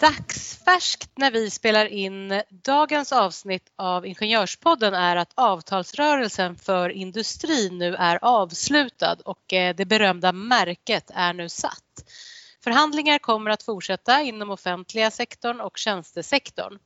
Dagsfärskt när vi spelar in dagens avsnitt av Ingenjörspodden är att avtalsrörelsen för industrin nu är avslutad och eh, det berömda märket är nu satt. Förhandlingar kommer att fortsätta inom offentliga sektorn och tjänstesektorn.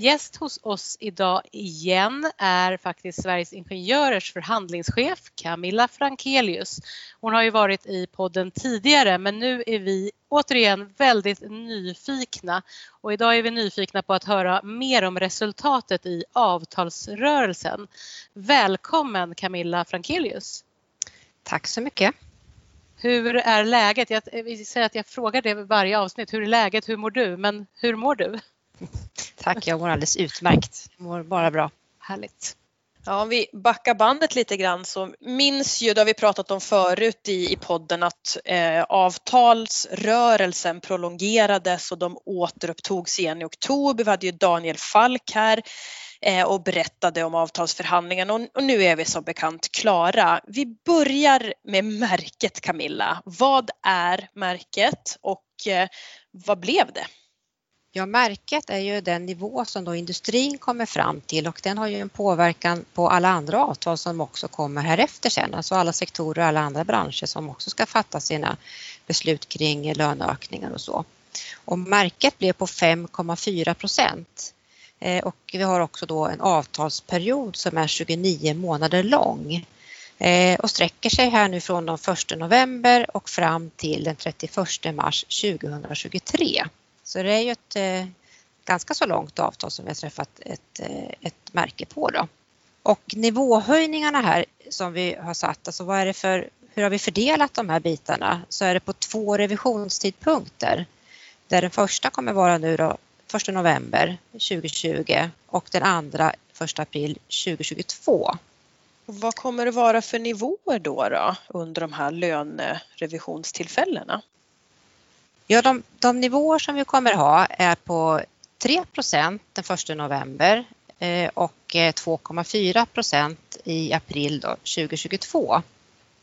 Gäst hos oss idag igen är faktiskt Sveriges Ingenjörers förhandlingschef Camilla Frankelius. Hon har ju varit i podden tidigare men nu är vi återigen väldigt nyfikna och idag är vi nyfikna på att höra mer om resultatet i avtalsrörelsen. Välkommen Camilla Frankelius! Tack så mycket! Hur är läget? Jag säga att jag frågar det varje avsnitt. Hur är läget? Hur mår du? Men hur mår du? Tack, jag mår alldeles utmärkt. Jag mår bara bra. Härligt. Ja, om vi backar bandet lite grann så minns ju, det har vi pratat om förut i, i podden, att eh, avtalsrörelsen prolongerades och de återupptogs igen i oktober. Vi hade ju Daniel Falk här eh, och berättade om avtalsförhandlingarna och, och nu är vi som bekant klara. Vi börjar med märket Camilla. Vad är märket och eh, vad blev det? Ja, märket är ju den nivå som då industrin kommer fram till och den har ju en påverkan på alla andra avtal som också kommer här efter sen, alltså alla sektorer och alla andra branscher som också ska fatta sina beslut kring löneökningar och så. Och märket blev på 5,4 procent eh, och vi har också då en avtalsperiod som är 29 månader lång eh, och sträcker sig här nu från den 1 november och fram till den 31 mars 2023. Så det är ju ett eh, ganska så långt avtal som vi har träffat ett, eh, ett märke på då. Och nivåhöjningarna här som vi har satt, alltså vad är det för, hur har vi fördelat de här bitarna? Så är det på två revisionstidpunkter. Där den första kommer vara nu då 1 november 2020 och den andra 1 april 2022. Vad kommer det vara för nivåer då, då under de här lönerevisionstillfällena? Ja, de, de nivåer som vi kommer ha är på 3 den 1 november eh, och eh, 2,4 i april då, 2022.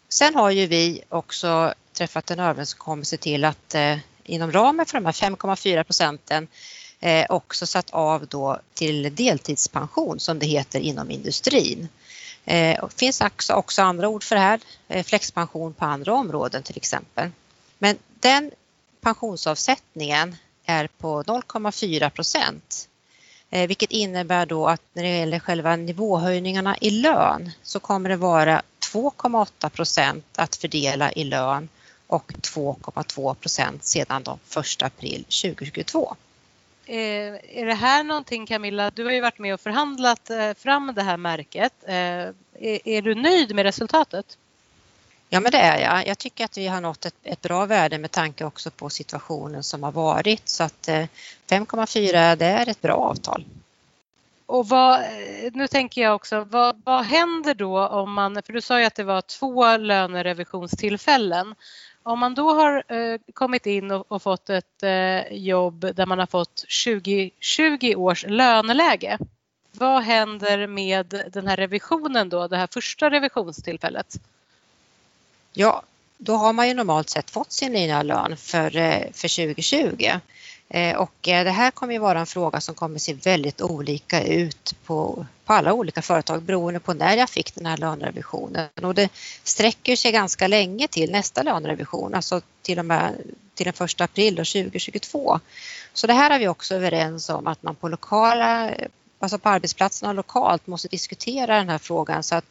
Sen har ju vi också träffat en överenskommelse till att eh, inom ramen för de här 5,4 procenten eh, också satt av då till deltidspension som det heter inom industrin. Eh, det finns också, också andra ord för det här, eh, flexpension på andra områden till exempel. Men den pensionsavsättningen är på 0,4 procent. Eh, vilket innebär då att när det gäller själva nivåhöjningarna i lön så kommer det vara 2,8 procent att fördela i lön och 2,2 procent sedan den 1 april 2022. Eh, är det här någonting Camilla, du har ju varit med och förhandlat eh, fram det här märket. Är du nöjd med resultatet? Ja men det är jag. Jag tycker att vi har nått ett, ett bra värde med tanke också på situationen som har varit så att eh, 5,4 det är ett bra avtal. Och vad, nu tänker jag också, vad, vad händer då om man, för du sa ju att det var två lönerevisionstillfällen. Om man då har eh, kommit in och, och, fått ett eh, jobb där man har fått 20, 20 års löneläge. Vad händer med den här revisionen då, det här första revisionstillfället? Ja, då har man ju normalt sett fått sin nya lön för, eh, för 2020. Eh, och eh, det här kommer ju vara en fråga som kommer se väldigt olika ut på, på alla olika företag beroende på när jag fick den här lönerevisionen. Och det sträcker sig ganska länge till nästa lönerevision, alltså till och med till den 1 april 2022. Så det här är vi också överens om att man på lokala, alltså på arbetsplatserna lokalt måste diskutera den här frågan så att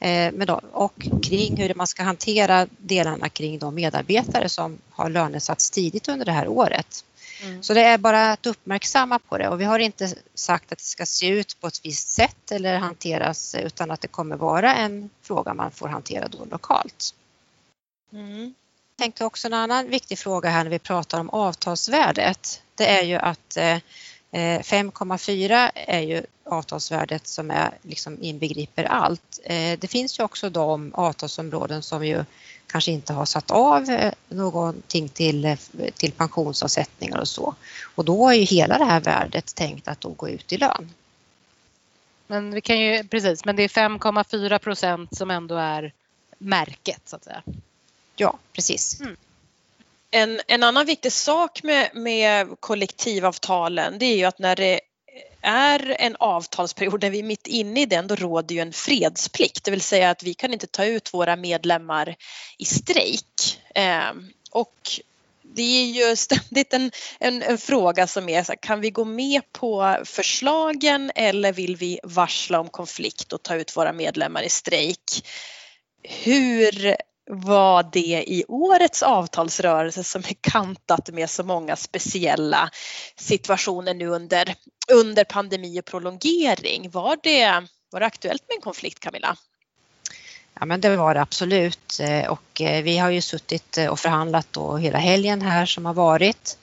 Eh, och kring hur man ska hantera delarna kring de medarbetare som har lönesatts tidigt under det här året. Mm. Så det är bara att uppmärksamma på det och vi har inte sagt att det ska se ut på ett visst sätt eller hanteras utan att det kommer vara en fråga man får hantera då lokalt. Mm. Jag tänkte också en annan viktig fråga här när vi pratar om avtalsvärdet. Det är ju att eh, 5,4 är ju avtalsvärdet som är, liksom inbegriper allt. Det finns ju också de avtalsområden som ju kanske inte har satt av eh, någonting till, eh, till pensionsavsättningar och så. Och då är ju hela det här värdet tänkt att då gå ut i lön. Men vi kan ju, precis, men det är 5,4 procent som ändå är märket så att säga. Ja, precis. Mm. En, en annan viktig sak med, med kollektivavtalen det är ju att när det är en avtalsperiod, när vi är mitt inne i den, då råder ju en fredsplikt, det vill säga att vi kan inte ta ut våra medlemmar i strejk. Eh, och det är ju ständigt en, en, en, fråga som är så här, kan vi gå med på förslagen eller vill vi varsla om konflikt och ta ut våra medlemmar i strejk? Hur var det i årets avtalsrörelse som är kantat med så många speciella situationer nu under, under pandemi och prolongering. Var det, var det aktuellt med en konflikt Camilla? Ja men det var det absolut eh, och eh, vi har ju suttit eh, och förhandlat då hela helgen här som har varit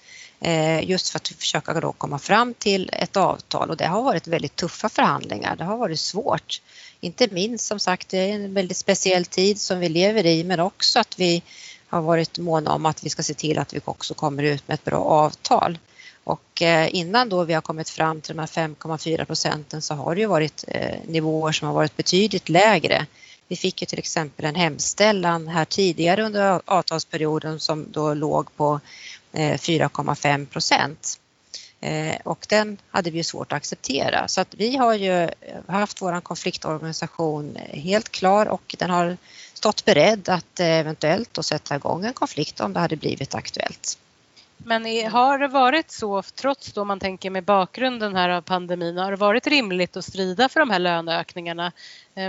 just för att försöka då komma fram till ett avtal och det har varit väldigt tuffa förhandlingar. Det har varit svårt inte minst som sagt, det är en väldigt speciell tid som vi lever i men också att vi har varit måna om att vi ska se till att vi också kommer ut med ett bra avtal. Och eh, innan då vi har kommit fram till de här 5,4 procenten så har det ju varit eh, nivåer som har varit betydligt lägre. Vi fick ju till exempel en hemställan här tidigare under avtalsperioden som då låg på eh, 4,5 procent. Eh, och den hade vi svårt att acceptera. Så att vi har ju eh, haft vår konfliktorganisation eh, helt klar och den har stått beredd att eventuellt då sätta igång en konflikt om det hade blivit aktuellt. Men har det varit så, trots då man tänker med bakgrunden här av pandemin, har det varit rimligt att strida för de här löneökningarna?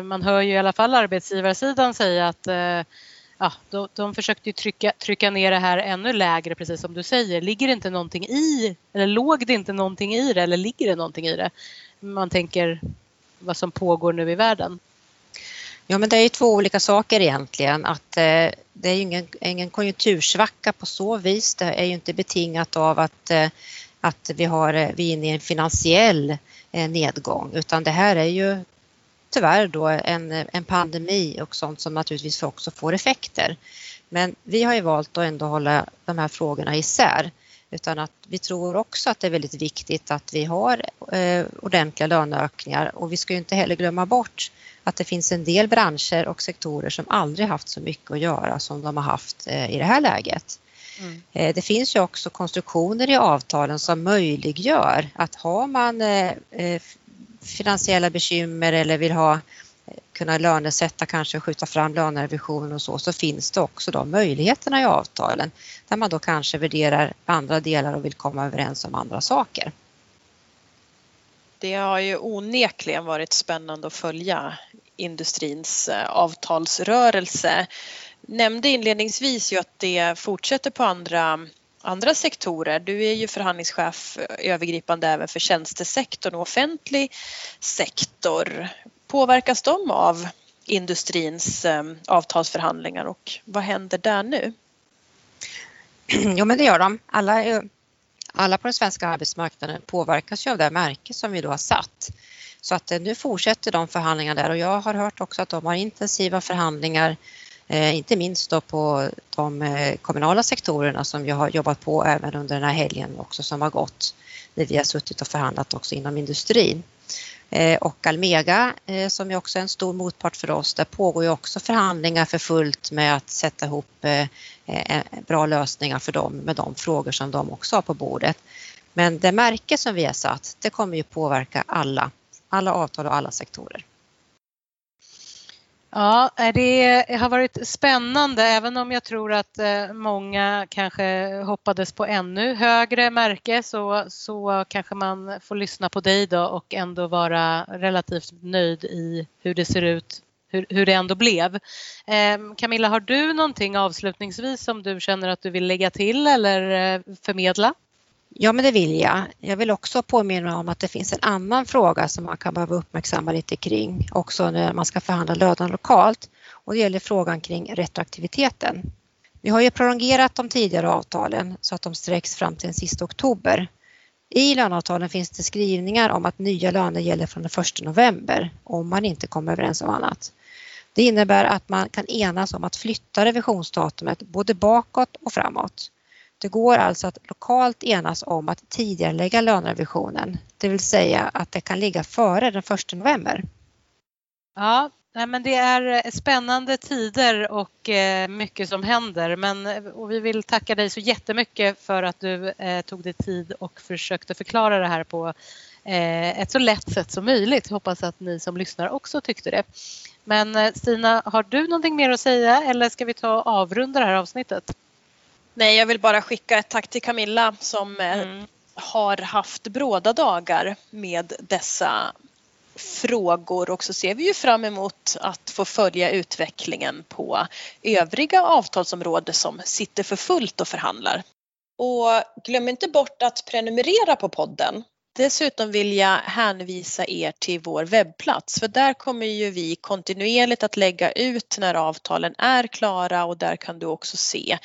Man hör ju i alla fall arbetsgivarsidan säga att eh, ja, de, de försökte ju trycka, trycka ner det här ännu lägre precis som du säger. Ligger det inte någonting i, eller låg det inte någonting i det eller ligger det någonting i det? Man tänker vad som pågår nu i världen. Ja men det är ju två olika saker egentligen. Att, eh, det är ju ingen, ingen konjunktursvacka på så vis. Det är ju inte betingat av att, eh, att vi, har, eh, vi är inne i en finansiell eh, nedgång utan det här är ju tyvärr då en, en pandemi och sånt som naturligtvis också får effekter. Men vi har ju valt att ändå hålla de här frågorna isär utan att vi tror också att det är väldigt viktigt att vi har eh, ordentliga löneökningar och vi ska ju inte heller glömma bort att det finns en del branscher och sektorer som aldrig haft så mycket att göra som de har haft eh, i det här läget. Mm. Eh, det finns ju också konstruktioner i avtalen som möjliggör att har man eh, eh, finansiella bekymmer eller vill ha kunna lönesätta, kanske skjuta fram lönerevision och så, så finns det också de möjligheterna i avtalen där man då kanske värderar andra delar och vill komma överens om andra saker. Det har ju onekligen varit spännande att följa industrins eh, avtalsrörelse. Nämnde inledningsvis ju att det fortsätter på andra andra sektorer. Du är ju förhandlingschef eh, övergripande även för tjänstesektorn och offentlig sektor. Påverkas de av industrins eh, avtalsförhandlingar och vad händer där nu? Jo men det gör de. Alla, alla på den svenska arbetsmarknaden påverkas ju av det märke som vi då har satt. Så att eh, nu fortsätter de förhandlingarna där och jag har hört också att de har intensiva förhandlingar Eh, Eh, inte minst då på de eh, kommunala sektorerna som jag har jobbat på även under den här helgen också som har gått där vi har suttit och förhandlat också inom industrin. Eh, och Almega som ju också är en stor motpart för oss, där pågår ju också förhandlingar för fullt med att sätta ihop bra lösningar för dem med de frågor som de också har på bordet. Men det märke som vi har satt, det kommer ju påverka alla, alla avtal och alla sektorer. Ja, det eh, har varit spännande även om jag tror att eh, många kanske hoppades på ännu högre märke så, så kanske man får lyssna på dig då och ändå vara relativt nöjd i hur det ser ut, hur, hur det ändå blev. Ehm, Camilla, har du någonting avslutningsvis som du känner att du vill lägga till eller eh, förmedla? Ja, men det vill jag. Jag vill också påminna om att det finns en annan fråga som man kan behöva uppmärksamma lite kring också när man ska förhandla lönerna lokalt och det gäller frågan kring retroaktiviteten. Vi har ju prolongerat de tidigare avtalen så att de sträcks fram till den sista oktober. I löneavtalen finns det skrivningar om att nya löner gäller från den 1 november om man inte kommer överens om annat. Det innebär att man kan enas om att flytta revisionsdatumet både bakåt och framåt. Det går alltså att lokalt enas om att tidigarelägga lönerevisionen, det vill säga att det kan ligga före den 1 november. Ja, Nej, men det är eh, spännande tider och eh, mycket som händer. Men, eh, och vi vill tacka dig så jättemycket för att du eh, tog dig tid och försökte förklara det här på eh, ett så lätt sätt som möjligt. Hoppas att ni som lyssnar också tyckte det. Men Stina, har du någonting mer att säga eller ska vi ta och avrunda det här avsnittet? Nej, jag vill bara skicka ett tack till Camilla som eh, mm. har haft bråda dagar med dessa frågor och så ser vi ju fram emot att få följa utvecklingen på övriga avtalsområden som sitter för fullt och förhandlar. Och glöm inte bort att prenumerera på podden. Dessutom vill jag hänvisa er till vår webbplats för där kommer ju vi kontinuerligt att lägga ut när avtalen är klara och där kan du också se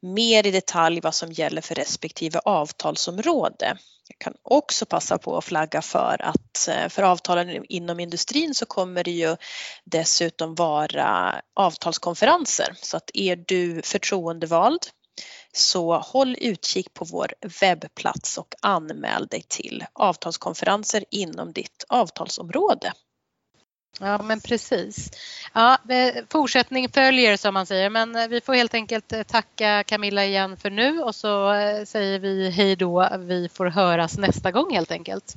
mer i detalj vad som gäller för respektive avtalsområde. Jag kan också passa på att flagga för att eh, för avtalen inom industrin så kommer det ju dessutom vara avtalskonferenser så att är du förtroendevald så håll utkik på vår webbplats och anmäl dig till avtalskonferenser inom ditt avtalsområde. Ja men precis. Ja, fortsättning följer som man säger men eh, vi får helt enkelt eh, tacka Camilla igen för nu och så eh, säger vi hej då. Vi får höras nästa gång helt enkelt.